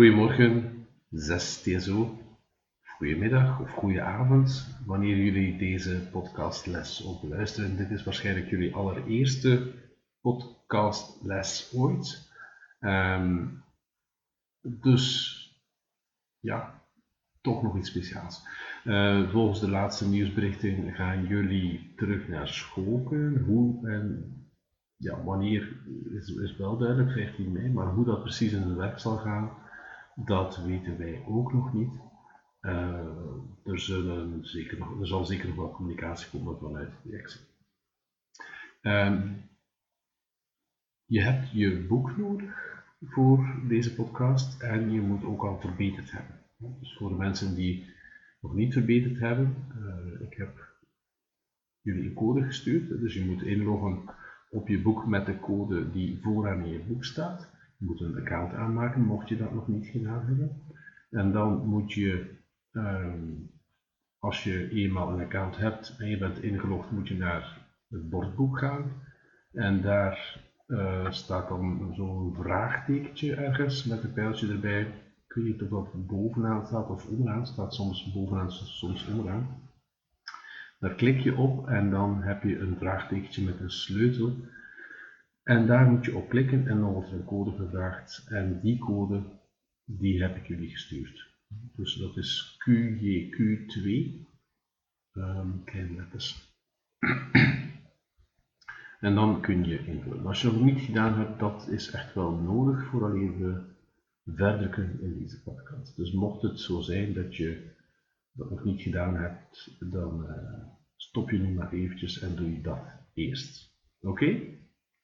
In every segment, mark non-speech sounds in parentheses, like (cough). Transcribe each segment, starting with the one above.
Goedemorgen, 6 TSO. Goedemiddag of goede avond, wanneer jullie deze podcastles ook luisteren. Dit is waarschijnlijk jullie allereerste podcastles ooit. Ehm, dus ja, toch nog iets speciaals. Uh, volgens de laatste nieuwsberichten gaan jullie terug naar school. Hoe en ja, wanneer is, is wel duidelijk, 15 mei, maar hoe dat precies in het werk zal gaan, dat weten wij ook nog niet. Uh, er, zeker nog, er zal zeker nog wel communicatie komen vanuit de directie. Um, je hebt je boek nodig voor deze podcast en je moet ook al verbeterd hebben. Dus voor de mensen die nog niet verbeterd hebben, uh, ik heb jullie een code gestuurd, dus je moet inloggen op je boek met de code die vooraan in je boek staat. Moet een account aanmaken, mocht je dat nog niet gedaan hebben. En dan moet je, ehm, als je eenmaal een account hebt en je bent ingelogd, moet je naar het bordboek gaan. En daar uh, staat dan zo'n vraagtekentje ergens met een pijltje erbij. Ik weet niet of dat bovenaan staat of onderaan staat, soms bovenaan, soms onderaan. Daar klik je op en dan heb je een vraagtekentje met een sleutel. En daar moet je op klikken en dan wordt er een code gevraagd. En die code, die heb ik jullie gestuurd. Dus dat is QJQ2, um, ehm, kleine letters. (clears throat) en dan kun je invullen. Als je dat nog niet gedaan hebt, dat is echt wel nodig voor alleen we verder kunnen in deze podcast. Dus mocht het zo zijn dat je dat nog niet gedaan hebt, dan uh, stop je nu maar eventjes en doe je dat eerst. Oké?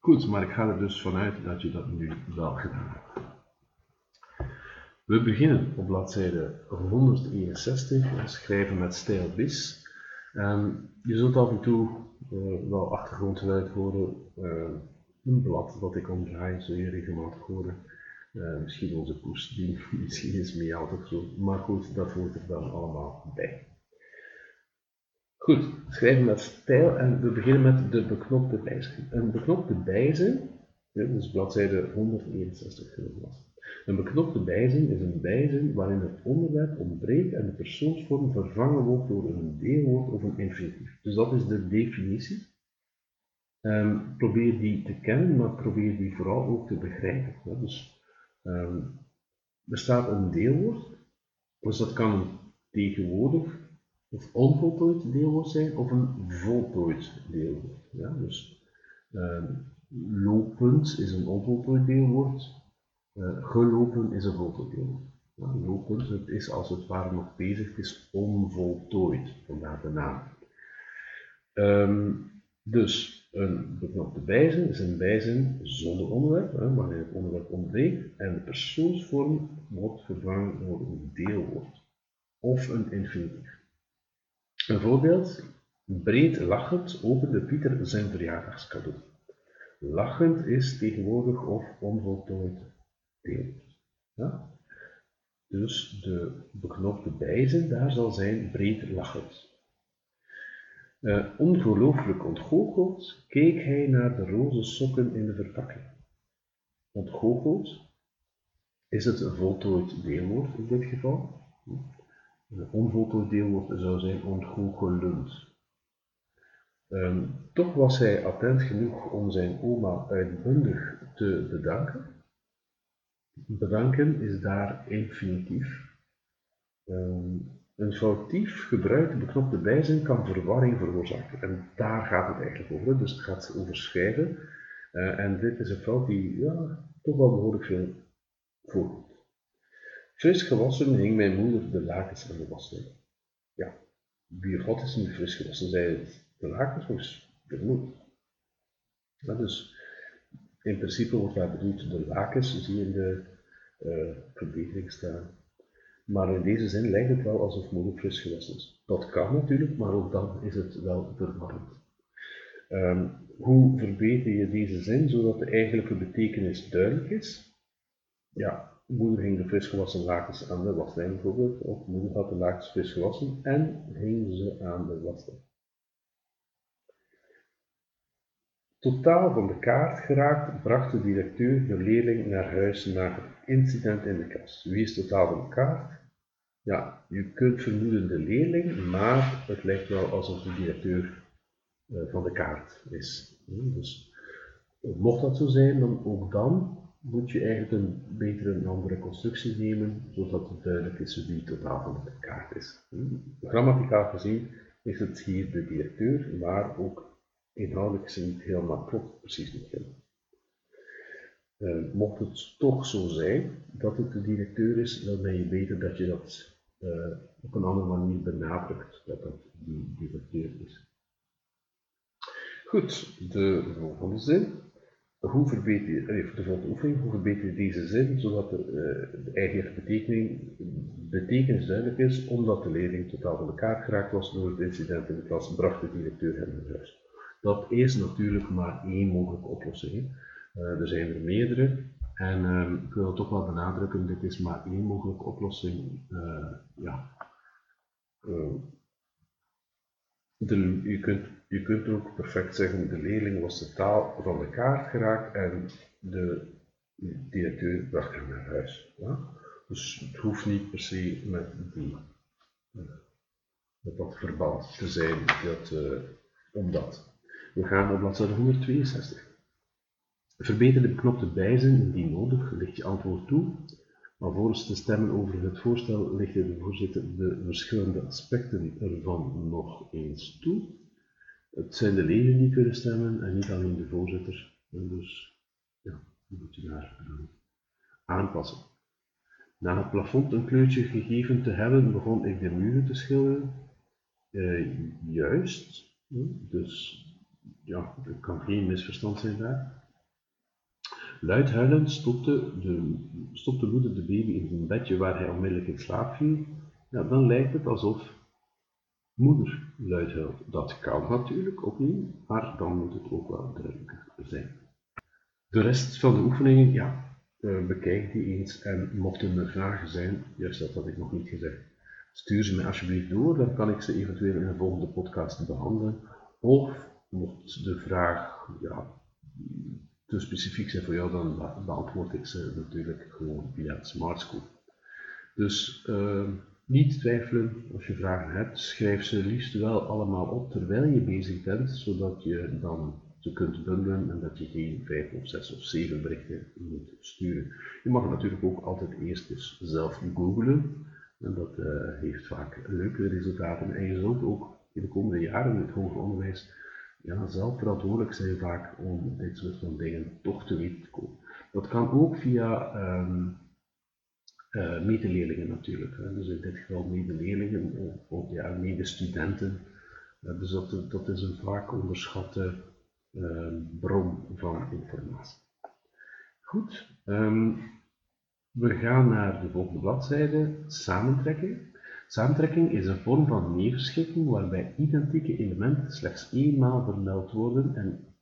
Goed, maar ik ga er dus vanuit dat je dat nu wel gedaan hebt. We beginnen op bladzijde 161, schrijven met stijl bis. Um, je zult af en toe uh, wel achtergrondgeluid horen, uh, een blad dat ik omdraai, zul je regelmatig horen. Uh, misschien onze poes die misschien is meehaalt of zo. Maar goed, dat hoort er dan allemaal bij. Goed, schrijven met stijl en we beginnen met de beknopte bijzin. Een beknopte bijzin, dus bladzijde 161 Een beknopte bijzin is een bijzin waarin het onderwerp ontbreekt en de persoonsvorm vervangen wordt door een deelwoord of een infinitief. Dus dat is de definitie. Um, probeer die te kennen, maar probeer die vooral ook te begrijpen. Dus Um, er staat een deelwoord, dus dat kan een tegenwoordig of onvoltooid deelwoord zijn of een voltooid deelwoord. Ja, dus um, lopend is een onvoltooid deelwoord, uh, gelopen is een voltooid deelwoord. Ja, lopend, het is als het ware nog bezig, het is onvoltooid, vandaar de naam. Um, dus een beknopte bijzin is een bijzin zonder onderwerp, hè, wanneer het onderwerp ontbreekt en de persoonsvorm wordt vervangen door een deelwoord of een infinitief. Voorbeeld, breed lachend opende Pieter zijn verjaardagscadeau. Lachend is tegenwoordig of onvoltooid deelwoord. Ja? Dus de beknopte bijzin daar zal zijn breed lachend. Uh, ongelooflijk ontgoocheld keek hij naar de roze sokken in de verpakking. Ontgoocheld is het voltooid deelwoord in dit geval. Een onvoltooid deelwoord zou zijn ontgoochelend. Um, toch was hij attent genoeg om zijn oma uitbundig te bedanken. Bedanken is daar infinitief. Um, een foutief gebruikte beknopte bijzin kan verwarring veroorzaken. En daar gaat het eigenlijk over. Dus het gaat over schrijven. Uh, en dit is een fout die ja, toch wel behoorlijk veel voorkomt. Fris gewassen hing mijn moeder de lakens aan de waslijn. Ja, wie wat is nu fris gewassen? Zij de lakens de moeder. Ja, dus in principe wordt daar bedoeld de lakens, zie je in de uh, verbetering staan. Maar in deze zin lijkt het wel alsof moeder fris gewassen is. Dat kan natuurlijk, maar ook dan is het wel verwarrend. Um, hoe verbeter je deze zin zodat de eigenlijke betekenis duidelijk is? Ja, moeder hing de fris gewassen lakens aan de waslijn bijvoorbeeld, of moeder had de lakens fris gewassen en hing ze aan de waslijn. Totaal van de kaart geraakt bracht de directeur de leerling naar huis na incident in de klas. Wie is totaal van de kaart? Ja, je kunt vermoeden de leerling, maar het lijkt wel alsof de directeur eh, van de kaart is. Dus mocht dat zo zijn, dan ook dan moet je eigenlijk een betere een andere constructie nemen, zodat het duidelijk is wie totaal van de kaart is. Grammaticaal gezien is het hier de directeur, maar ook inhoudelijk niet helemaal klopt, precies niet helemaal. Uh, mocht het toch zo zijn dat het de directeur is, dan ben je beter dat je dat uh, op een andere manier benadrukt, dat dat die directeur is. Goed, de volgende zin. Hoe verbeter je, de volgende oefening, hoe verbeter je deze zin zodat de, uh, de eigen betekening, betekenis duidelijk is, omdat de leerling totaal van de kaart geraakt was door het incident in de klas, bracht de directeur hem naar huis. Dat is natuurlijk maar één mogelijke oplossing. Uh, er zijn er meerdere. En uh, ik wil toch wel benadrukken, dit is maar één mogelijke oplossing. Uh, ja. De, je, kunt, je kunt ook perfect zeggen, de leerling was totaal van de kaart geraakt en de directeur bracht hem naar huis. Dus het hoeft niet per se met, dat verband te zijn, dat, omdat. We gaan op bladzijde 162. Verbeter de beknopte bijzin indien nodig, licht je antwoord toe. Alvorens te stemmen over het voorstel lichtte de voorzitter de verschillende aspecten ervan nog eens toe. Het zijn de leden die kunnen stemmen en niet alleen de voorzitter. Dus ja, die moet je daar aanpassen. Na het plafond een kleurtje gegeven te hebben, begon ik de muren te schilderen. Uh, juist, dus ja, er kan geen misverstand zijn daar. Luid huilend stopte, de, stopte moeder de baby in zijn bedje waar hij onmiddellijk in slaap viel. Ja, dan lijkt het alsof moeder luid huilt. Dat kan natuurlijk niet, maar dan moet het ook wel duidelijker zijn. De rest van de oefeningen, ja, uh, bekijk die eens en mochten er vragen zijn, juist dat had ik nog niet gezegd, stuur ze mij alsjeblieft door, dan kan ik ze eventueel in een volgende podcast behandelen. Of mocht de vraag ja, te specifiek zijn voor jou, dan beantwoord ik ze natuurlijk gewoon via Smart School. Dus uh, niet twijfelen als je vragen hebt, schrijf ze liefst wel allemaal op terwijl je bezig bent, zodat je dan ze kunt bundelen en dat je geen vijf of zes of zeven berichten moet sturen. Je mag natuurlijk ook altijd eerst dus zelf googlen en dat uh, heeft vaak leuke resultaten en je zult ook in de komende jaren in het hoger onderwijs ja, zelf verantwoordelijk zijn vaak om dit soort van dingen toch te weten te komen. Dat kan ook via um, uh, medeleerlingen natuurlijk. Hè. Dus in dit geval medeleerlingen of, of ja, medestudenten. Uh, dus dat, is een vaak onderschatte uh, bron van informatie. Goed, um, we gaan naar de volgende bladzijde, samentrekken. Samentrekking is een vorm van neerschikking waarbij identieke elementen slechts eenmaal vermeld worden en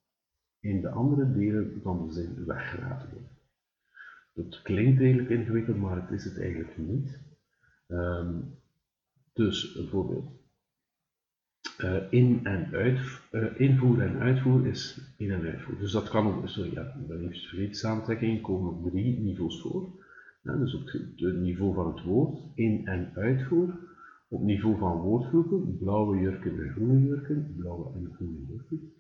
in de andere delen van de zin weggelaten worden. Het klinkt redelijk ingewikkeld, maar het is het eigenlijk niet. Um, dus een voorbeeld. Uh, in en uit, uh, invoer en uitvoer is in en uitvoer. Dus dat kan op, sorry, ja, vergeten, samentrekkingen komen op drie niveaus voor. Dus op het niveau van het woord, in- en uitvoer. Op niveau van woordgroepen, blauwe jurken en groene jurken, blauwe en groene jurken.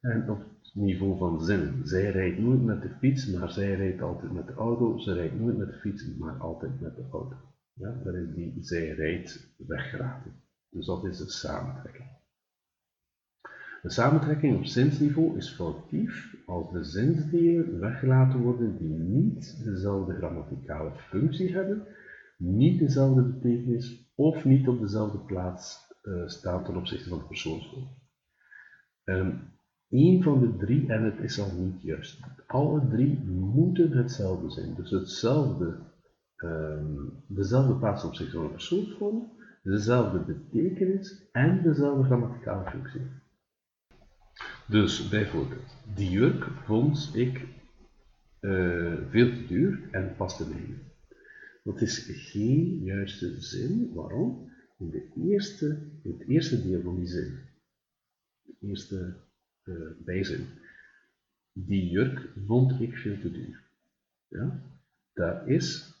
En op niveau van zinnen. Zij rijdt nooit met de fiets, maar zij rijdt altijd met de auto. Ze rijdt nooit met de fiets, maar altijd met de auto. Ja, dat is die zij rijdt weggeraten. Dus dat is de samentrekking. De samentrekking op zinsniveau is foutief als de zinsdelen weggelaten worden die niet dezelfde grammaticale functie hebben, niet dezelfde betekenis of niet op dezelfde plaats uh, staan ten opzichte van de persoonsvorm. Um, Eén van de drie, en het is al niet juist, alle drie moeten hetzelfde zijn. Dus hetzelfde, um, dezelfde de persoonsvorm, dezelfde betekenis en dezelfde grammaticale functie. Dus bijvoorbeeld, die jurk vond ik uh, veel te duur en paste mij niet. Dat is geen juiste zin. Waarom? In, de eerste, in het eerste deel van die zin, de eerste uh, bijzin, die jurk vond ik veel te duur. Ja? Dat is,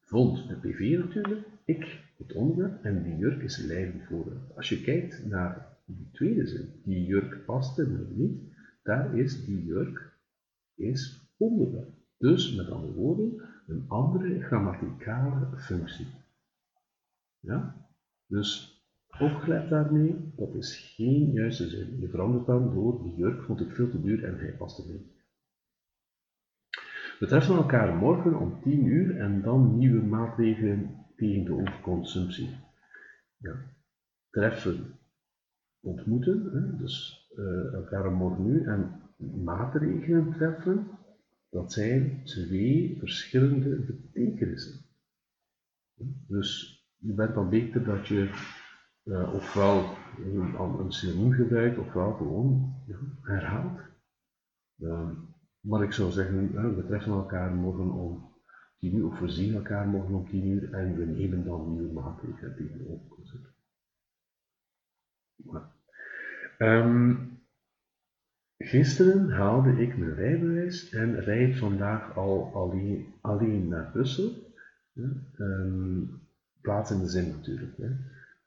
vond de PV natuurlijk, ik het onderwerp en die jurk is leidend voorwerp. Als je kijkt naar die tweede zin, die jurk paste me niet, daar is die jurk is onderwerp. Dus met andere woorden, een andere grammaticale functie. Ja? Dus opgelet daarmee, dat is geen juiste zin. Je verandert dan door die jurk vond ik veel te duur en hij paste niet. We treffen elkaar morgen om 10 uur en dan nieuwe maatregelen tegen de overconsumptie. Ja. Treffen, ontmoeten, dus uh, elkaar morgen uur en maatregelen treffen, dat zijn twee verschillende betekenissen. Dus je bent dan beter dat je uh, ofwel een, een synoniem gebruikt, ofwel gewoon ja, herhaalt. Uh, maar ik zou zeggen, uh, we treffen elkaar morgen om 10 uur, of we zien elkaar morgen om 10 uur en we nemen dan nieuwe maatregelen we op um, Gisteren haalde ik mijn rijbewijs en rijd vandaag al alleen, naar Brussel. Um, plaats in de zin natuurlijk. Hè.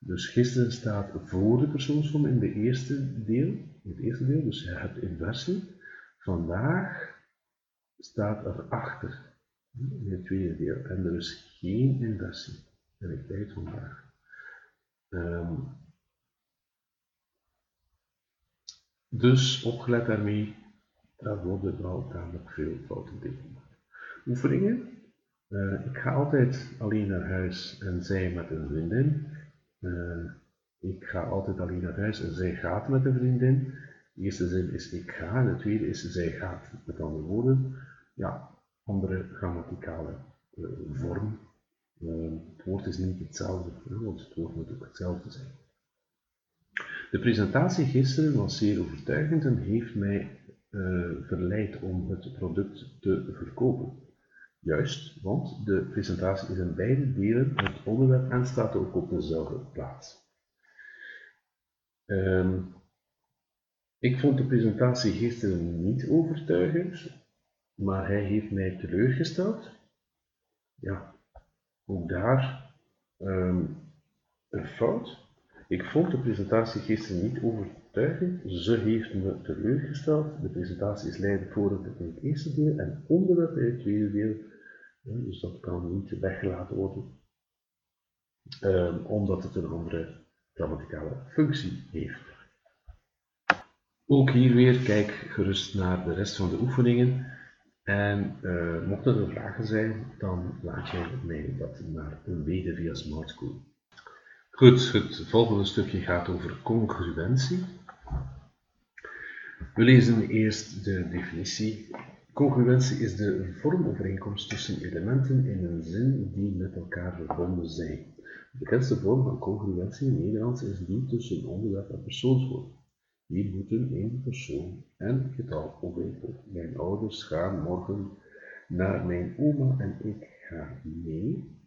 Dus gisteren staat voor de persoonsvorm in, de eerste deel, in het eerste deel, dus je hebt inversie. Vandaag staat er achter in het tweede deel en er is geen inversie. En ik tijd vandaag. Um, dus opgelet daarmee, daar worden wel tamelijk veel fouten tegen. Oefeningen. Uh, ik ga altijd alleen naar huis en zij met een vriendin. Uh, ik ga altijd alleen naar huis zij gaat met een vriendin. De eerste zin is ik ga en de tweede is zij gaat. Met andere woorden, ja, andere grammaticale uh, vorm. het woord is niet hetzelfde, want het woord moet ook hetzelfde zijn. De presentatie gisteren was zeer overtuigend en heeft mij verleid om het product te verkopen. Juist, want de presentatie is in beide delen het onderwerp en staat ook op dezelfde plaats. Um, ik vond de presentatie gisteren niet overtuigend, maar hij heeft mij teleurgesteld. Ja, ook daar um, een fout. Ik vond de presentatie gisteren niet overtuigend. Ze heeft me teleurgesteld. De presentatie is leidend voor in het eerste deel en onderwerp in het tweede deel dus dat kan niet weggelaten worden, um, omdat het een andere grammaticale functie heeft. Ook hier weer, kijk gerust naar de rest van de oefeningen. En uh, mochten er vragen zijn, dan laat je mij dat maar weten via Smart School. Goed, het volgende stukje gaat over congruentie. We lezen eerst de definitie Congruentie is de vormovereenkomst tussen elementen in een zin die met elkaar verbonden zijn. De bekendste vorm van congruentie in Nederlands is die tussen onderwerp en persoonsvorm. Hier moeten in persoon en getal overeenkomen. Mijn ouders gaan morgen naar mijn oma en ik ga mee.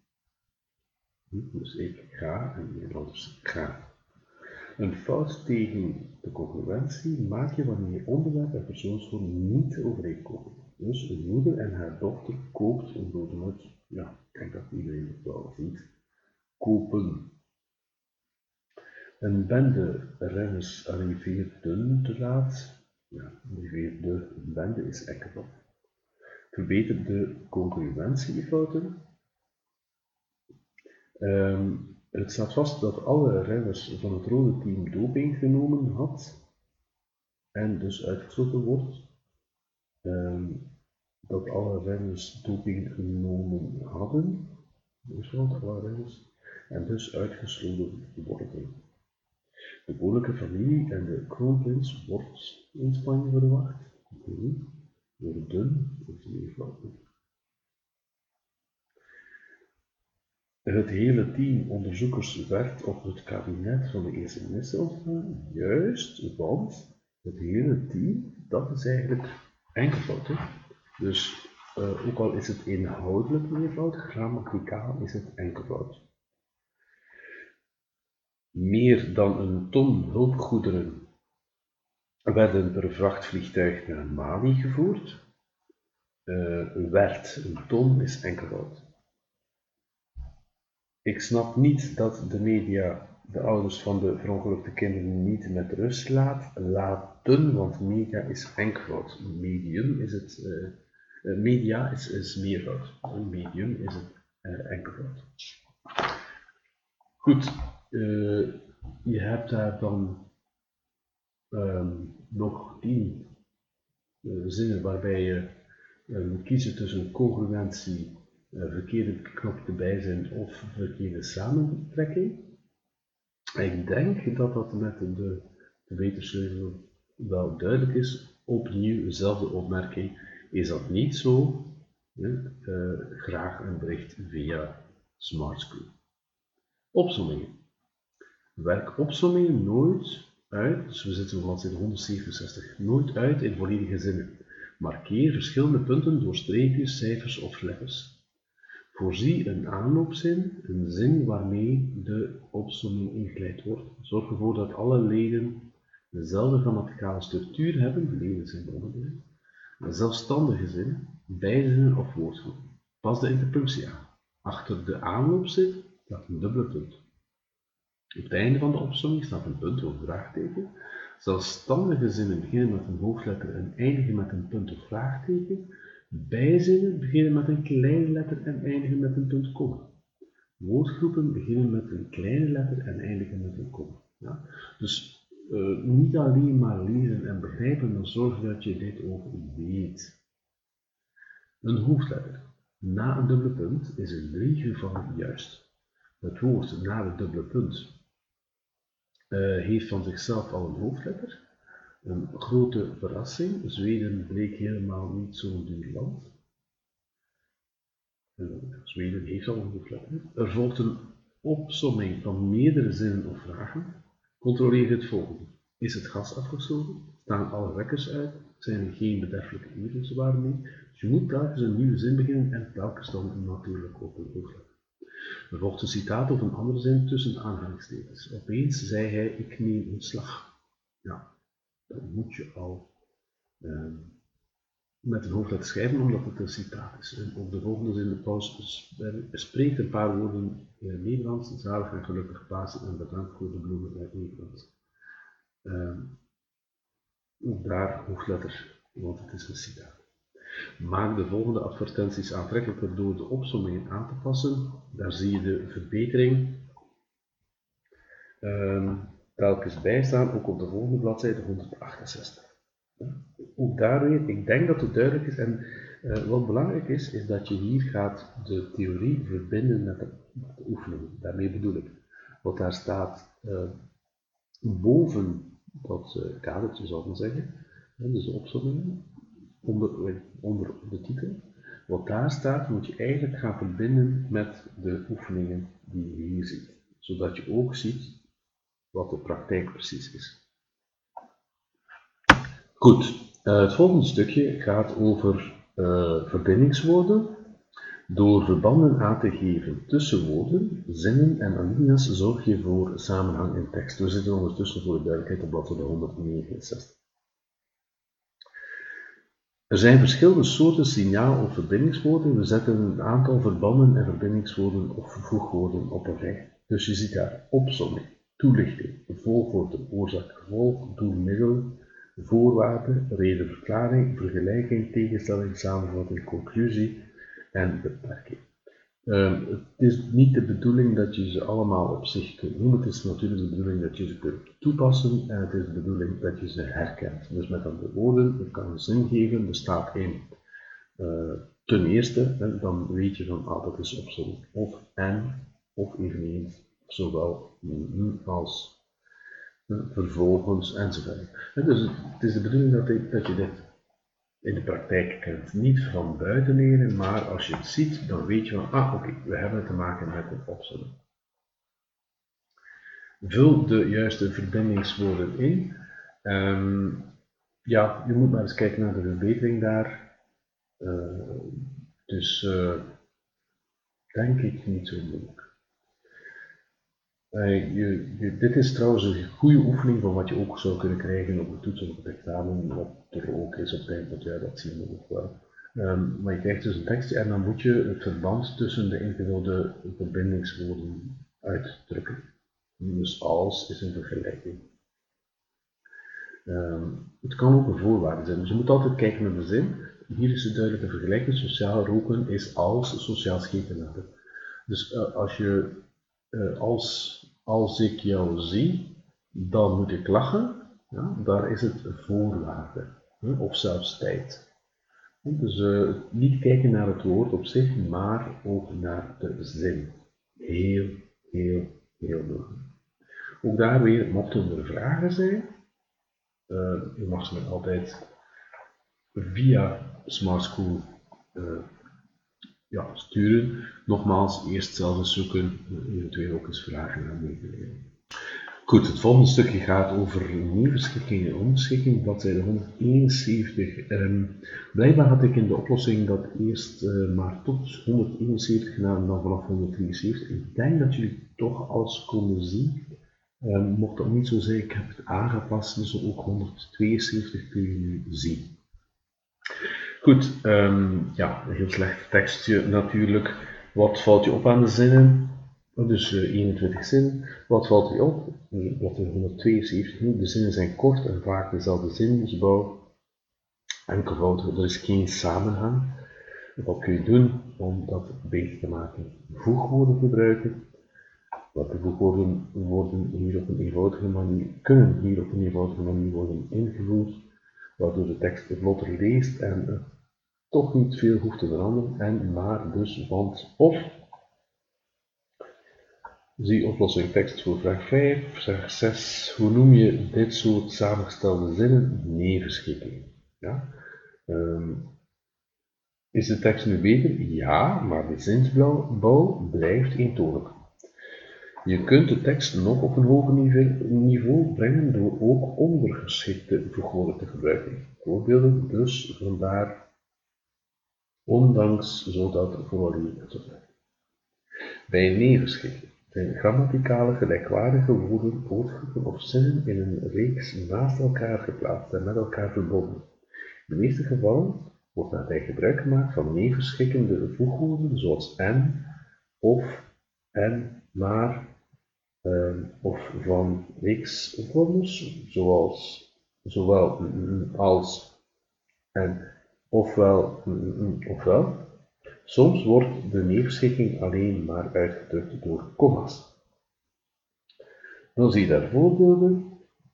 Dus ik ga en mijn ouders gaan. Een fout tegen de congruentie maak je wanneer onderwerp en persoonsvorm niet overeenkomen. Dus een moeder en haar dochter koopt een broodnoot. Ja, ik denk dat iedereen het wel ziet. Kopen. Een bende renners arriveerden te laat. Ja, arriveerde. Een bende is ekkerop. Verbeter de congruentiefouten. Um, het staat vast dat alle renners van het rode team doping genomen had en dus uitgesloten wordt. Um, dat alle renners doping genomen hadden, dus alle renners, en dus uitgesloten worden. De koninklijke familie en de kroonprins wordt in Spanje verwacht. Nee, worden is meervoud. Het hele team onderzoekers werkt op het kabinet van de eerste minister ontvangen, juist, want het hele team, dat is eigenlijk enkelvoud. Dus uh, ook al is het inhoudelijk meervoud, grammaticaal is het enkelvoud. Meer dan een ton hulpgoederen werden per vrachtvliegtuig naar Mali gevoerd. uh, werd. Een ton is enkelvoud. Ik snap niet dat de media de ouders van de verongelukte kinderen niet met rust laat, laten, want media is enkelvoud. Medium is het, uh, media is, is meervoud. Medium is het uh. Goed, je hebt daar dan um, nog tien zinnen waarbij je moet kiezen tussen congruentie, verkeerde knop erbij zijn of verkeerde samentrekking. Ik denk dat dat met de, de wetenschap wel duidelijk is. Opnieuw dezelfde opmerking. Is dat niet zo? Uh, graag een bericht via SmartSchool. Opzommingen. Werk opzommingen nooit uit, dus we zitten op bladzijde 167, nooit uit in volledige zinnen. Markeer verschillende punten door streepjes, cijfers of letters. Voorzie een aanloopzin, een zin waarmee de opsomming ingeleid wordt. Zorg ervoor dat alle leden dezelfde grammaticale structuur hebben, de leden zijn onderdelen, een zelfstandige zin, bijzinnen of woordgroepen. Pas de interpunctie aan. Achter de aanloopzin staat een dubbele punt. Op het einde van de opsomming staat een punt of vraagteken. Zelfstandige zinnen beginnen met een hoofdletter en eindigen met een punt of vraagteken. Bijzinnen beginnen met een kleine letter en eindigen met een komma. Woordgroepen beginnen met een kleine letter en eindigen met een komma. Ja? Dus uh, niet alleen maar leren en begrijpen, maar zorg dat je dit ook weet. Een hoofdletter na een dubbele punt is in drie gevallen juist. Het woord na de dubbele punt uh, heeft van zichzelf al een hoofdletter een grote verrassing. Zweden bleek helemaal niet zo'n duur land. Zweden heeft al een hoofdletter. Er volgt een opsomming van meerdere zinnen of vragen. Controleer het volgende. Is het gas afgesloten? Staan alle wekkers uit? Zijn er geen bederfelijke eventsbaren mee? Dus je moet telkens een nieuwe zin beginnen en telkens dan natuurlijk op een hoofdletter. Er volgt een citaat of een andere zin tussen aanhalingstekens. Opeens zei hij, ik neem een slag. Ja, dan moet je al uh, met een hoofdletter schrijven, omdat het een citaat is. En op de volgende zin, de paus spreekt een paar woorden in het Nederlands. Zalig en gelukkig Pasen en bedankt voor de bloemen uit Nederland. Ook daar hoofdletter, want het is een citaat. Maak de volgende advertenties aantrekkelijker door de opsommingen aan te passen. Daar zie je de verbetering. Um, telkens bijstaan, ook op de volgende bladzijde 168. Ook daar weer, ik denk dat het duidelijk is en uh, wat belangrijk is, is dat je hier gaat de theorie verbinden met de, met de oefening. Daarmee bedoel ik, wat daar staat uh, boven dat uh, kadertje, zal ik maar zeggen, dus de opzommingen, onder, onder de titel, wat daar staat, moet je eigenlijk gaan verbinden met de oefeningen die je hier ziet. Zodat je ook ziet wat de praktijk precies is. Goed, uh, het volgende stukje gaat over uh, verbindingswoorden. Door verbanden aan te geven tussen woorden, zinnen en alinea's zorg je voor samenhang in tekst. We zitten ondertussen voor de duidelijkheid op bladzijde 169. Er zijn verschillende soorten signaal- of verbindingswoorden. We zetten een aantal verbanden en verbindingswoorden of vervoegwoorden op een rij. Dus je ziet daar opzomming, toelichting, volgorde, oorzaak, gevolg, doel, middel, voorwaarde, reden, verklaring, vergelijking, tegenstelling, samenvatting, conclusie en beperking. Um, het is niet de bedoeling dat je ze allemaal op zich kunt noemen, het is natuurlijk de bedoeling dat je ze kunt toepassen en het is de bedoeling dat je ze herkent. Dus met andere woorden, het kan zin geven, bestaat in uh, ten eerste, dan weet je van, ah, dat is opzomming, of en, of eveneens zowel nu als vervolgens enzovoort. Dus het is de bedoeling dat, ik, dat je dit in de praktijk kent. Niet van buiten leren, maar als je het ziet, dan weet je van, ah oké, we hebben te maken met een opzomming. Vul de juiste verbindingswoorden in. Um, ja, je moet maar eens kijken naar de verbetering daar. Uh, dus uh, denk ik niet zo moeilijk. Uh, je, dit is trouwens een goede oefening van wat je ook zou kunnen krijgen op de toets of het examen, wat er ook is op het eind jaar, dat zien we nog wel. Um, maar je krijgt dus een tekstje en dan moet je het verband tussen de ingevulde verbindingswoorden uitdrukken. Dus als is een vergelijking. Um, het kan ook een voorwaarde zijn, dus je moet altijd kijken naar de zin. Hier is het duidelijke vergelijking. Sociaal roken is als sociaal scheten hebben. Dus uh, als, je, uh, als, als ik jou zie, dan moet ik lachen. Ja, daar is het voorwaarde. Of zelfs tijd. Dus uh, niet kijken naar het woord op zich, maar ook naar de zin. Heel, heel, heel belangrijk. Ook daar weer, mochten er vragen zijn, uh, u mag ze altijd via Smart School uh, ja, sturen. Nogmaals, eerst zelf zoeken, eventueel ook eens vragen aan meegeven. Goed, het volgende stukje gaat over neerschikking en onderschikking, bladzijde 171. Um, blijkbaar had ik in de oplossing dat eerst uh, maar tot 171 gedaan en dan vanaf 173. Ik denk dat jullie toch alles konden zien. Um, mocht dat niet zo zijn, ik heb het aangepast, dus ook 172 kun je nu zien. Goed, um, ja, heel slecht tekstje natuurlijk. Wat valt je op aan de zinnen? Dus uh, 21 zinnen. Wat valt u op? Wat 172 nu. De zinnen zijn kort en vaak dezelfde zinsbouw. Enkelvoud, er is geen samenhang. Wat kun je doen om dat beter te maken? Voegwoorden gebruiken. Welke voegwoorden worden hier op een eenvoudige manier, kunnen hier op een eenvoudige manier worden ingevoerd, waardoor de tekst vlotter leest en toch niet veel hoeft te veranderen, en maar dus want of Zie oplossing tekst voor vraag 5. Vraag 6. Hoe noem je dit soort samengestelde zinnen? Neerschikking. Ja? Um, is de tekst nu beter? Ja, maar de zinsbouw blijft eentonig. Je kunt de tekst nog op een hoger niveau brengen door ook ondergeschikte voegwoorden te gebruiken. Voorbeelden dus vandaar ondanks zodat vooral Bij neerschikking zijn grammaticale gelijkwaardige woorden, woordgroepen of zinnen in een reeks naast elkaar geplaatst en met elkaar verbonden. In de meeste gevallen wordt daarbij gebruik gemaakt van neerschikkende voegwoorden zoals en, of, en, maar, uh, of van reeksvormers zoals zowel als en, ofwel, ofwel, Soms wordt de neerschikking alleen maar uitgedrukt door komma's. Dan zie je daar voorbeelden.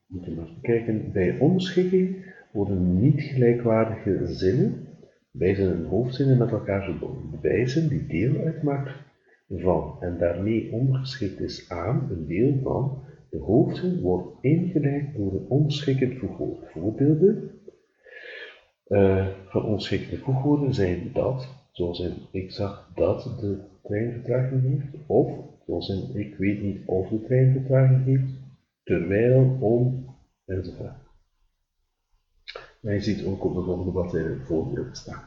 Moet je maar bekijken. Bij onderschikking worden niet gelijkwaardige zinnen, bijzinnen en hoofdzinnen met elkaar verbonden. De bijzin die deel uitmaakt van en daarmee ondergeschikt is aan een deel van de hoofdzin wordt ingeleid door een onderschikkend voegwoord. Voorbeelden uh, van onderschikkende voegwoorden zijn dat Zoals in ik zag dat de trein vertraging heeft, of zoals in ik weet niet of de trein vertraging heeft, terwijl, om, enzovoort. En je ziet ook op de volgende bladzijde voorbeelden staan.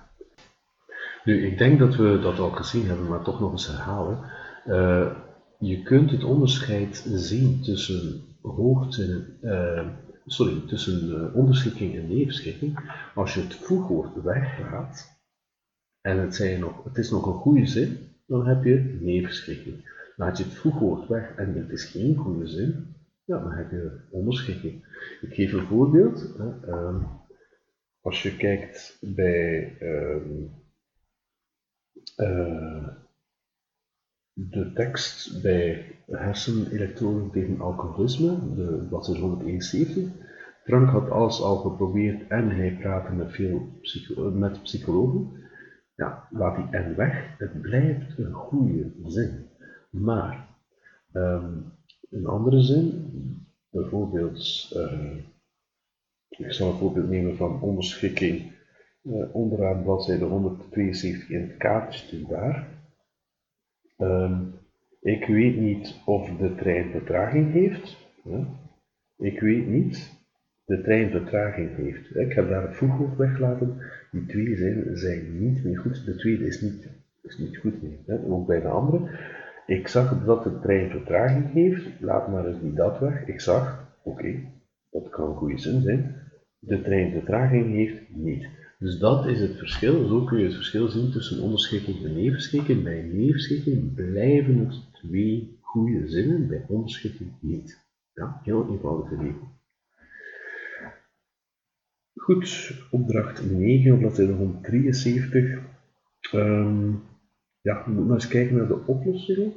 Nu, ik denk dat we dat al gezien hebben, maar toch nog eens herhalen. Uh, je kunt het onderscheid zien tussen hoogte, uh, sorry, tussen uh, onderschikking en neerschikking als je het voegwoord weglaat en het, zijn nog, het is nog een goede zin, dan heb je neerschikking. Laat je het voegwoord weg en het is geen goede zin, ja, dan heb je onderschikking. Ik geef een voorbeeld. Um, als je kijkt bij um, uh, de tekst bij hersenelektroden tegen alcoholisme, de bladzijde 171. Frank had alles al geprobeerd en hij praatte met veel met psychologen. Ja, laat die en weg. Het blijft een goede zin. Maar um, een andere zin, bijvoorbeeld, uh, ik zal een voorbeeld nemen van onderschikking uh, onderaan bladzijde 172 in het kaartje daar. Um, ik weet niet of de trein vertraging heeft. Ik weet niet de trein vertraging heeft. Ik heb daar het voegwoord weglaten. Die twee zinnen zijn niet meer goed. De tweede is niet, is niet goed meer. Ook bij de andere. Ik zag dat de trein vertraging heeft. Laat maar eens die dat weg. Ik zag, oké, dat kan een goede zin zijn. De trein vertraging heeft niet. Dus dat is het verschil. Zo kun je het verschil zien tussen onderschikking en neerschikking. Bij neerschikking blijven het twee goede zinnen, bij onderschikking niet. Ja, heel eenvoudige regel. Goed, opdracht 9 op bladzijde 173. Um, ja, we moeten maar eens kijken naar de oplossingen.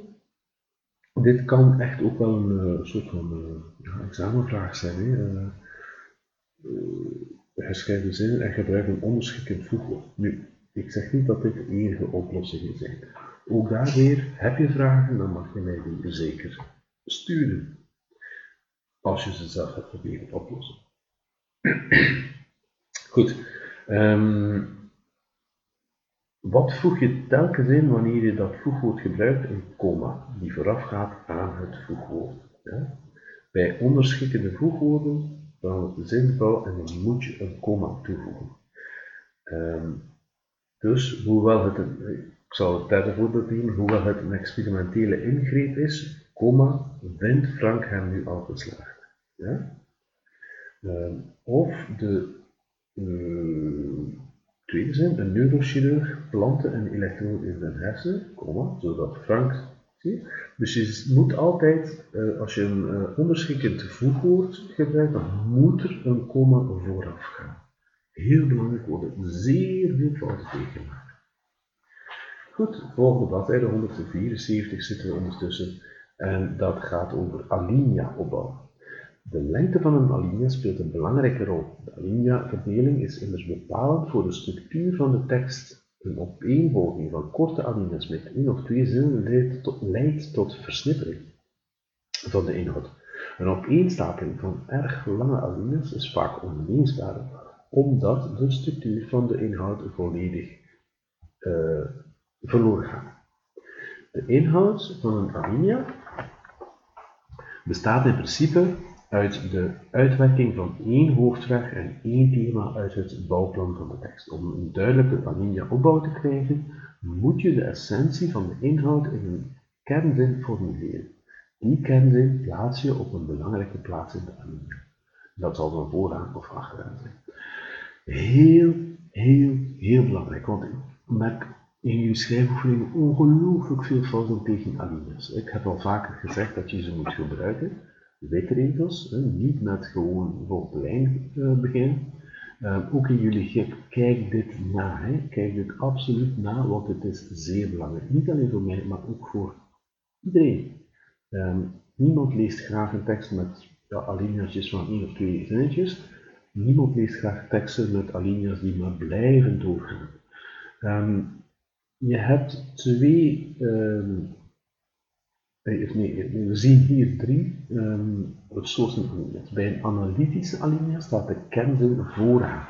Dit kan echt ook wel een uh, soort van uh, examenvraag zijn. Hè. Uh, gescheiden zinnen en gebruik een onderschikkend voegwoord. Nu, ik zeg niet dat dit de enige oplossingen zijn. Ook daar weer, heb je vragen, dan mag je mij die zeker sturen. Als je ze zelf hebt proberen oplossen. (clears throat) Goed. Um, wat voeg je telkens in wanneer je dat voegwoord gebruikt? Een komma, die voorafgaat aan het voegwoord. Bij onderschikkende voegwoorden de zinsbouw en dan moet je een komma toevoegen. Um, dus, hoewel het een, ik zal het derde voorbeeld nemen, hoewel het een experimentele ingreep is, komma, vindt Frank hem nu al geslaagd. Ja? Um, of de uh, Tweede zin, een neurochirurg plantte een elektrode in zijn hersenen, komma, zodat Frank, zie Dus je moet altijd, uh, als je een uh, onderschikkend voegwoord gebruikt, dan moet er een komma vooraf gaan. Heel belangrijk, worden zeer veel fouten tegenmaken. Goed, volgende bladzijde 174 zitten we ondertussen en dat gaat over alinea opbouw. De lengte van een alinea speelt een belangrijke rol. De alinea-verdeling is immers bepalend voor de structuur van de tekst. Een opeenvolging van korte alinea's met één of twee zinnen leidt tot, versnippering van de inhoud. Een opeenstapeling van erg lange alinea's is vaak onleesbaar, omdat de structuur van de inhoud volledig uh, verloren gaat. De inhoud van een alinea bestaat in principe uit de uitwerking van één hoofdvraag en één thema uit het bouwplan van de tekst. Om een duidelijke alinea-opbouw te krijgen, moet je de essentie van de inhoud in een kernzin formuleren. Die kernzin plaats je op een belangrijke plaats in de alinea. Dat zal dan vooraan of achteraan zijn. Heel, heel, heel belangrijk, want ik merk in jullie schrijfoefeningen ongelooflijk veel fouten tegen alinea's. Ik heb al vaker gezegd dat je ze moet gebruiken wetregels, niet met gewoon de lijn uh, beginnen. Uh, ook in jullie kijk dit na, kijk dit absoluut na, want het is zeer belangrijk. Niet alleen voor mij, maar ook voor iedereen. Um, niemand leest graag een tekst met ja, alinea's van één of twee zinnetjes. Niemand leest graag teksten met alinea's die maar blijven doorgaan. Um, je hebt twee um, we zien hier drie um, soorten alinea's. Bij een analytische alinea staat de kernzin vooraan.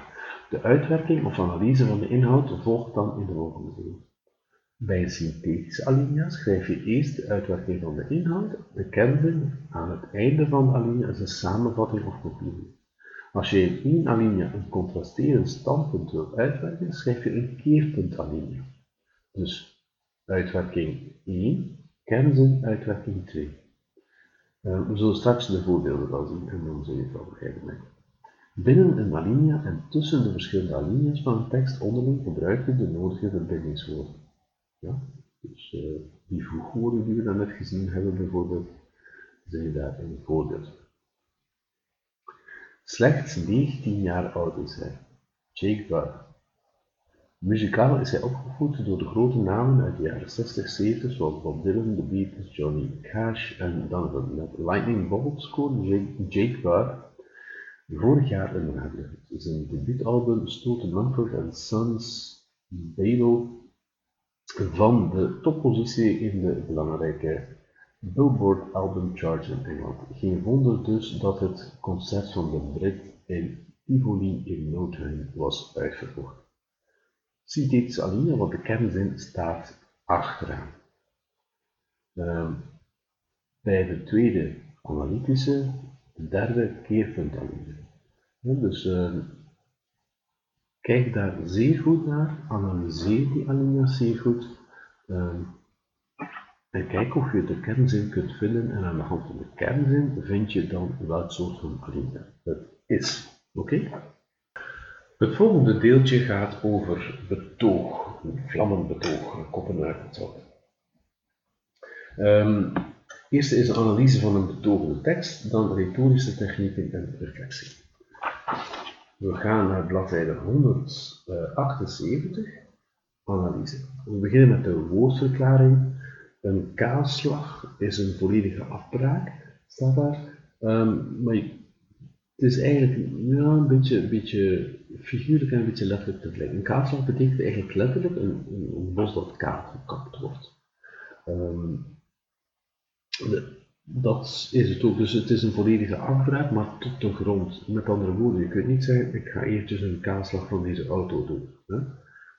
De uitwerking of analyse van de inhoud volgt dan in de volgende zin. Bij een synthetische alinea schrijf je eerst de uitwerking van de inhoud. De kernzin aan het einde van de alinea is een samenvatting of conclusie. Als je in één alinea een contrasterend standpunt wilt uitwerken, schrijf je een keerpunt alinea. Dus uitwerking 1 Kernzin uitwerking 2. Uh, we zullen straks de voorbeelden wel zien en dan zul je het wel begrijpen. Binnen een alinea en tussen de verschillende alinea's van een tekst onderling gebruik je de nodige verbindingswoorden. Ja? Dus uh, die voegwoorden die we dan net gezien hebben bijvoorbeeld, zijn daar een voorbeeld. Slechts 19 jaar oud is hij. Jake. Muzikaal is hij opgevoed door de grote namen uit de jaren 60, 70 zoals Bob Dylan, The Beatles, Johnny Cash en Donovan. Met Lightning Bolt scoorde Jake, Jake vorig jaar een radiohit. Zijn debuutalbum stootte Mumford Sons Babel van de toppositie in de belangrijke Billboard Album Chart in Engeland. Geen wonder dus dat het concert van de Brit in Tivoli in no was uitverkocht. Synthetische alinea, want de kernzin staat achteraan. Uh, bij de tweede analytische, de derde keerpunt alinea. dus uh, kijk daar zeer goed naar, analyseer die alinea zeer goed. Uh, en kijk of je de kernzin kunt vinden en aan de hand van de kernzin vind je dan welk soort van alinea het is. Oké? Het volgende deeltje gaat over betoog, een vlammend betoog, koppen uit het. Um, is een analyse van een betogende tekst, dan retorische technieken en reflectie. We gaan naar bladzijde 178, analyse. We beginnen met de woordverklaring. Een kaalslag is een volledige afbraak, staat daar. Um, maar het is eigenlijk ja, een, beetje, een beetje figuurlijk en een beetje letterlijk tegelijk. Een kaalslag betekent eigenlijk letterlijk een, een, bos dat kaal gekapt wordt. Um, dat is het ook. Dus het is een volledige afbraak, maar tot de grond. Met andere woorden, je kunt niet zeggen, ik ga eventjes een kaalslag van deze auto doen. Hè?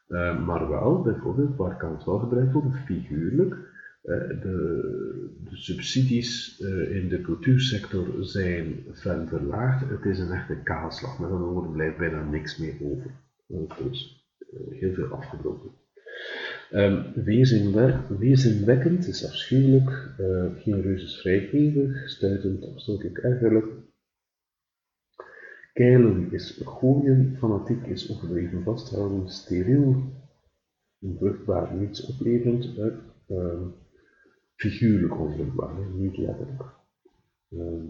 Uh, maar wel, bijvoorbeeld, waar kan het wel gebruikt worden? Figuurlijk. Uh, de, de, subsidies uh, in de cultuursector zijn fel verlaagd. Het is een echte kaalslag. Met andere woorden, blijft bijna niks meer over. dus heel veel afgebroken. Um, wezenwekkend is afschuwelijk, uh, genereus vrijgevig, stuitend, afstotelijk, ergerlijk. Keilen is gooien, fanatiek is overdreven vasthouden, steriel, onvruchtbaar, niets opleverend, uh, uh, figuurlijk onvruchtbaar, niet letterlijk. Uh,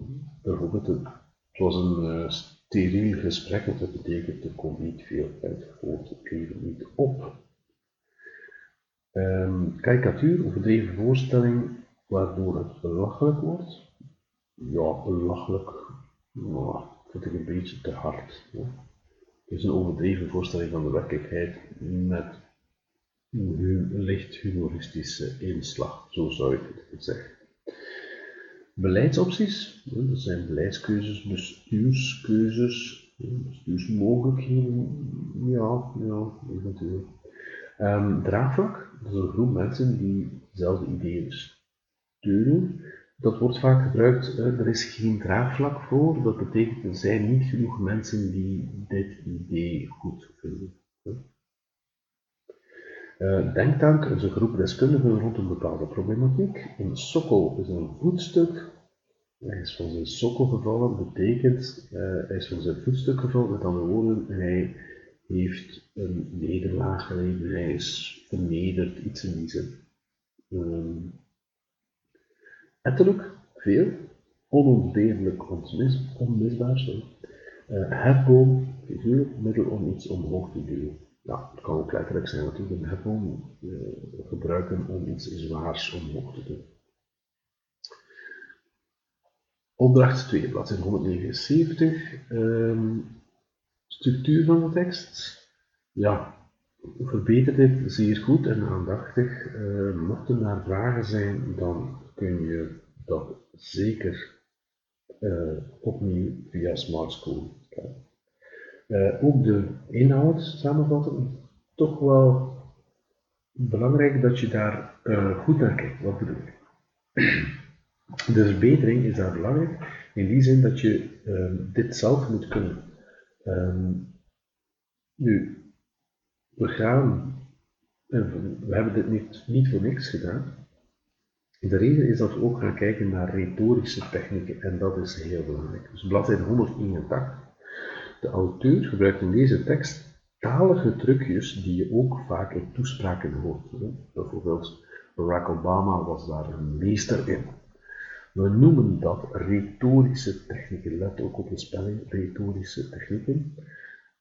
bijvoorbeeld, het was een uh, steriel gesprek, dat betekent er komt niet veel uit voort, het niet op. Um, karikatuur, overdreven voorstelling, waardoor het belachelijk wordt. Ja, belachelijk, maar vind ik een beetje te hard. Het is een overdreven voorstelling van de werkelijkheid met een licht humoristische inslag, zo zou ik het zeggen. Beleidsopties, dat zijn beleidskeuzes, bestuurskeuzes, bestuursmogelijkheden, ja, ja, eventueel. Um, draagvlak, dat is een groep mensen die dezelfde ideeën steunen. Dat wordt vaak gebruikt, er is geen draagvlak voor, dat betekent er zijn niet genoeg mensen die dit idee goed vinden. Uh, denktank is een groep deskundigen rond een bepaalde problematiek. Een sokkel is een voetstuk. Hij is van zijn sokkel gevallen, betekent uh, hij is van zijn voetstuk gevallen, met andere woorden, hij heeft een nederlaag geleden, hij is vernederd, iets in die zin. Um, ettelijk, veel, onontbeerlijk onmis, onmisbaar, sorry. Uh, hefboom, figuur, middel om iets omhoog te duwen. Ja, het kan ook letterlijk zijn natuurlijk een hefboom uh, gebruiken om iets zwaars omhoog te doen. Opdracht 2, bladzijde 179. Um, structuur van de tekst. Ja, verbeter dit zeer goed en aandachtig. Uh, mochten daar vragen zijn, dan kun je dat zeker uh, opnieuw via Smart School krijgen. Uh, ook de inhoud samenvatten, toch wel belangrijk dat je daar goed naar kijkt. Wat bedoel ik? (clears throat) De verbetering is daar belangrijk in die zin dat je dit zelf moet kunnen. Um, nu, we gaan, en we hebben dit niet, niet voor niks gedaan. De reden is dat we ook gaan kijken naar retorische technieken en dat is heel belangrijk. Dus bladzijde 181. De auteur gebruikt in deze tekst talige trucjes die je ook vaak in toespraken hoort. Bijvoorbeeld Barack Obama was daar een meester in. We noemen dat retorische technieken. Let ook op de spelling, retorische technieken.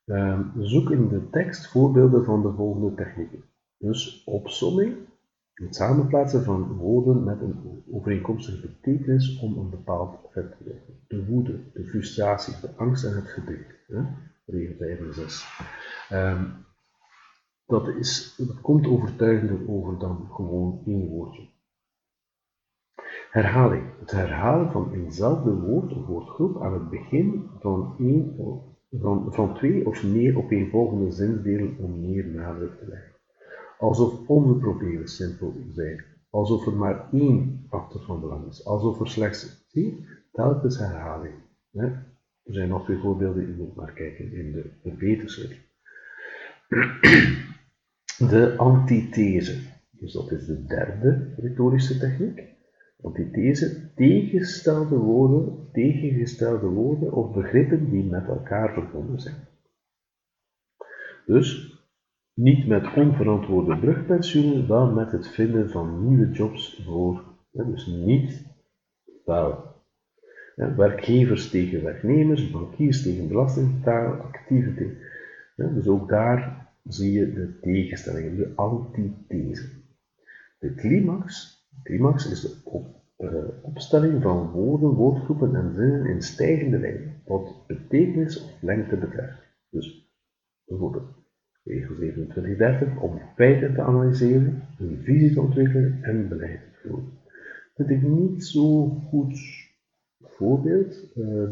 Uh, zoek in de tekst voorbeelden van de volgende technieken. Dus opsomming, het samenplaatsen van woorden met een overeenkomstige betekenis om een bepaald effect te werken. De woede, de frustratie, de angst en het verdriet. Regel 5 en 6. Um, dat, is, komt overtuigender over dan gewoon één woordje. Herhaling. Het herhalen van eenzelfde woord of woordgroep aan het begin van, één, van, van twee of meer opeenvolgende zinsdelen om meer nadruk te leggen. Alsof onze problemen simpel zijn. Alsof er maar één factor van belang is. Alsof er slechts, zie, telkens herhaling. Er zijn nog twee voorbeelden, je moet maar kijken in de verbeterslid. (clears throat) De antithese. Dus dat is de derde retorische techniek. Antithese, tegengestelde woorden, tegengestelde woorden of begrippen die met elkaar verbonden zijn. Dus niet met onverantwoorde brugpensioenen, wel met het vinden van nieuwe jobs voor, dus niet wel werkgevers tegen werknemers, bankiers tegen belastingbetaler, actieve tegen. Dus ook daar zie je de tegenstellingen, de antithese. De climax, climax is de op, uh, opstelling van woorden, woordgroepen en zinnen in stijgende lijn, wat betekenis of lengte betreft. Dus bijvoorbeeld regel 2730 om feiten te analyseren, een visie te ontwikkelen en beleid te voeren. Vind ik niet zo goed voorbeeld. Uh,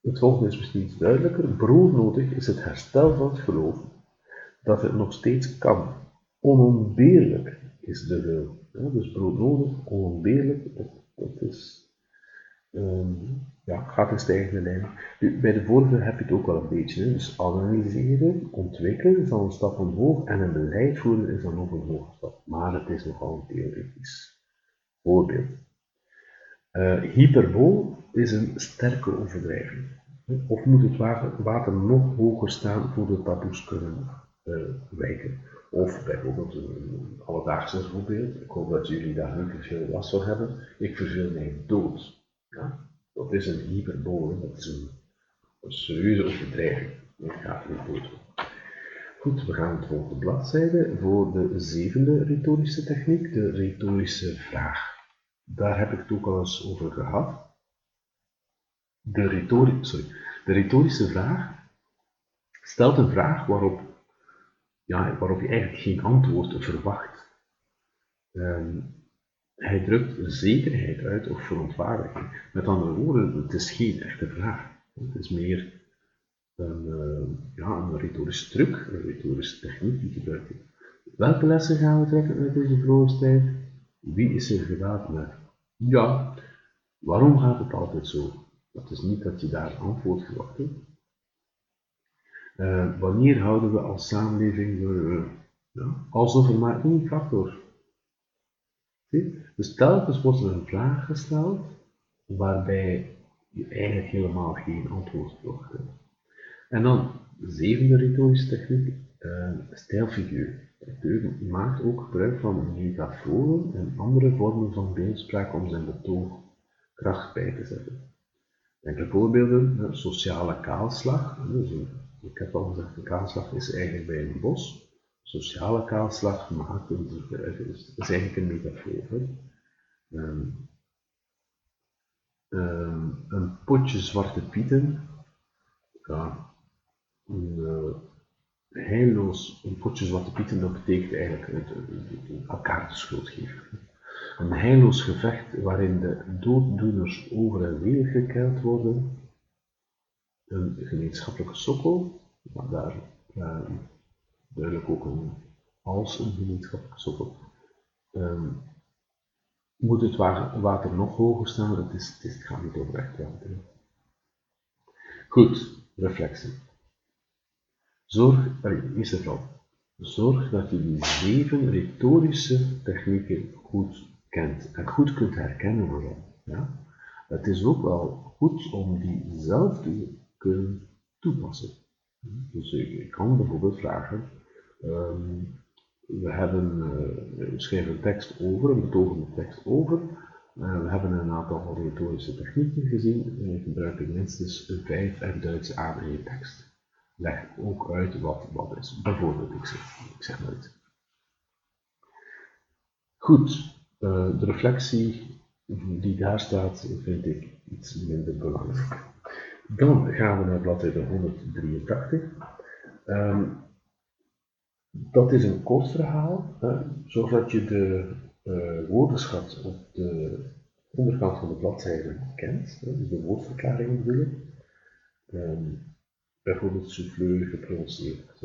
het volgende is misschien iets duidelijker. Broodnodig is het herstel van het geloof dat het nog steeds kan. Onontbeerlijk is de wil. Dus broodnodig, onontbeerlijk, dat, dat is, um, ja, gaat in stijgende lijn. bij de vorige heb je het ook wel een beetje. Dus analyseren, ontwikkelen is al een stap omhoog en een beleid voeren is dan nog een hoge stap. Maar het is nogal theoretisch voorbeeld. Uh, is een sterke overdrijving. Of moet het water, nog hoger staan voor de taboes kunnen uh, wijken? Of bijvoorbeeld een alledaagse voorbeeld, ik hoop dat jullie daar niet veel last van hebben, ik verveel mij dood. Ja? Dat is een hyperbool, dat is een, een serieuze overdrijving. Ik ga niet dood. Goed, we gaan het de bladzijde voor de zevende retorische techniek, de retorische vraag. Daar heb ik het ook al eens over gehad. De, retori sorry, de retorische vraag stelt een vraag waarop, ja, waarop je eigenlijk geen antwoord verwacht. Um, hij drukt zekerheid uit of verontwaardiging. Met andere woorden, het is geen echte vraag. Het is meer een, uh, ja, een retorische truc, een retorische techniek die gebruikt wordt. Welke lessen gaan we trekken uit deze verlorenstijd? Wie is er gewapend? Ja, waarom gaat het altijd zo? Dat is niet dat je daar antwoord verwacht. Uh, wanneer houden we als samenleving uh, ja, alsof er maar één factor? Dus telkens wordt er een vraag gesteld waarbij je eigenlijk helemaal geen antwoord verwacht hebt. En dan de zevende retorische techniek, uh, stijlfiguur. De maakt ook gebruik van metaforen en andere vormen van beeldspraak om zijn betoog kracht bij te zetten. Enkele voorbeelden, sociale kaalslag. Dus ik heb al gezegd, een kaalslag is eigenlijk bij een bos. Sociale kaalslag maakt een dus dat is eigenlijk een metafoor. Um, um, een potje zwarte pieten, ja, een, uh, een potje zwarte pieten, dat betekent eigenlijk elkaar de schuld geven. Een heilloos gevecht waarin de dooddoeners over en weer worden. Een gemeenschappelijke sokkel, maar daar duidelijk ook een, als een gemeenschappelijke sokkel. Um, moet het water nog hoger staan? Het, is, het, is, gaat niet over echt water. Goed, reflectie. Zorg, eerst en zorg dat je die zeven retorische technieken goed kent en goed kunt herkennen vooral. Ja? Het is ook wel goed om die zelf te kunnen toepassen. Dus ik kan bijvoorbeeld vragen, um, we hebben, uh, schrijven een tekst over, een betogende tekst over, uh, we hebben een aantal retorische technieken gezien, en ik gebruik minstens vijf en Duitse aan in je tekst. Leg ook uit wat wat is. Bijvoorbeeld, ik zeg, ik zeg iets. Goed, de reflectie die daar staat, vind ik iets minder belangrijk. Dan gaan we naar bladzijde 183. Um, dat is een kort verhaal, uh, zodat je de uh, woordenschat op de onderkant van de bladzijde kent, dus de woordverklaringen bedoel ik. Um, bijvoorbeeld souffleur, geprononceerd.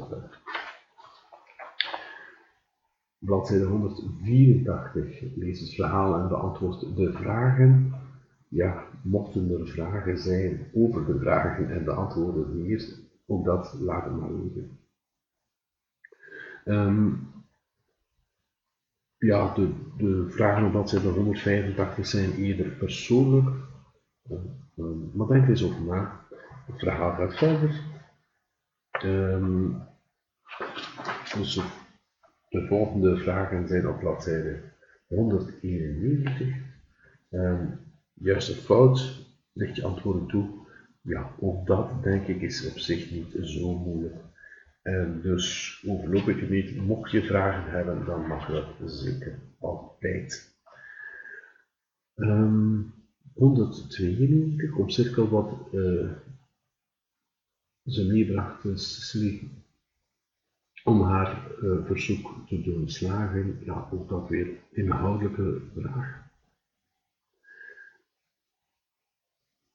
Bladzijde 184 lees het verhaal en beantwoord de vragen. Ja, mochten er vragen zijn over de vragen en de antwoorden hier, ook dat laten maar liggen. Um, ja, de, de vragen op bladzijde 185 zijn eerder persoonlijk. Um, maar denk eens over na. Het verhaal gaat verder. Ehm, dus de volgende vragen zijn op bladzijde 191. Um, juist of fout, ligt je antwoorden toe. Ja, ook dat denk ik is op zich niet zo moeilijk. En dus overloop ik het niet. Mocht je vragen hebben, dan mag dat zeker altijd. Um, 192, omcirkel wat uh, ze meebracht, Cecily, om haar uh, verzoek te doen slagen. Ja, ook dat weer inhoudelijke vraag.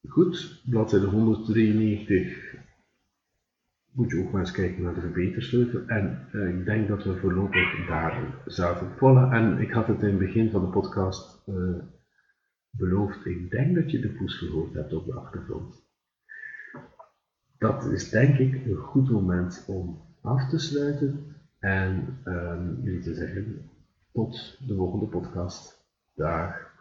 Goed, bladzijde 193 moet je ook maar eens kijken naar de verbetersleutel. En uh, ik denk dat we voorlopig daar zaten. Voilà, en ik had het in het begin van de podcast uh, beloofd. Ik denk dat je de poes gehoord hebt op de achtergrond. Dat is denk ik een goed moment om af te sluiten en um, jullie te zeggen tot de volgende podcast. Dag.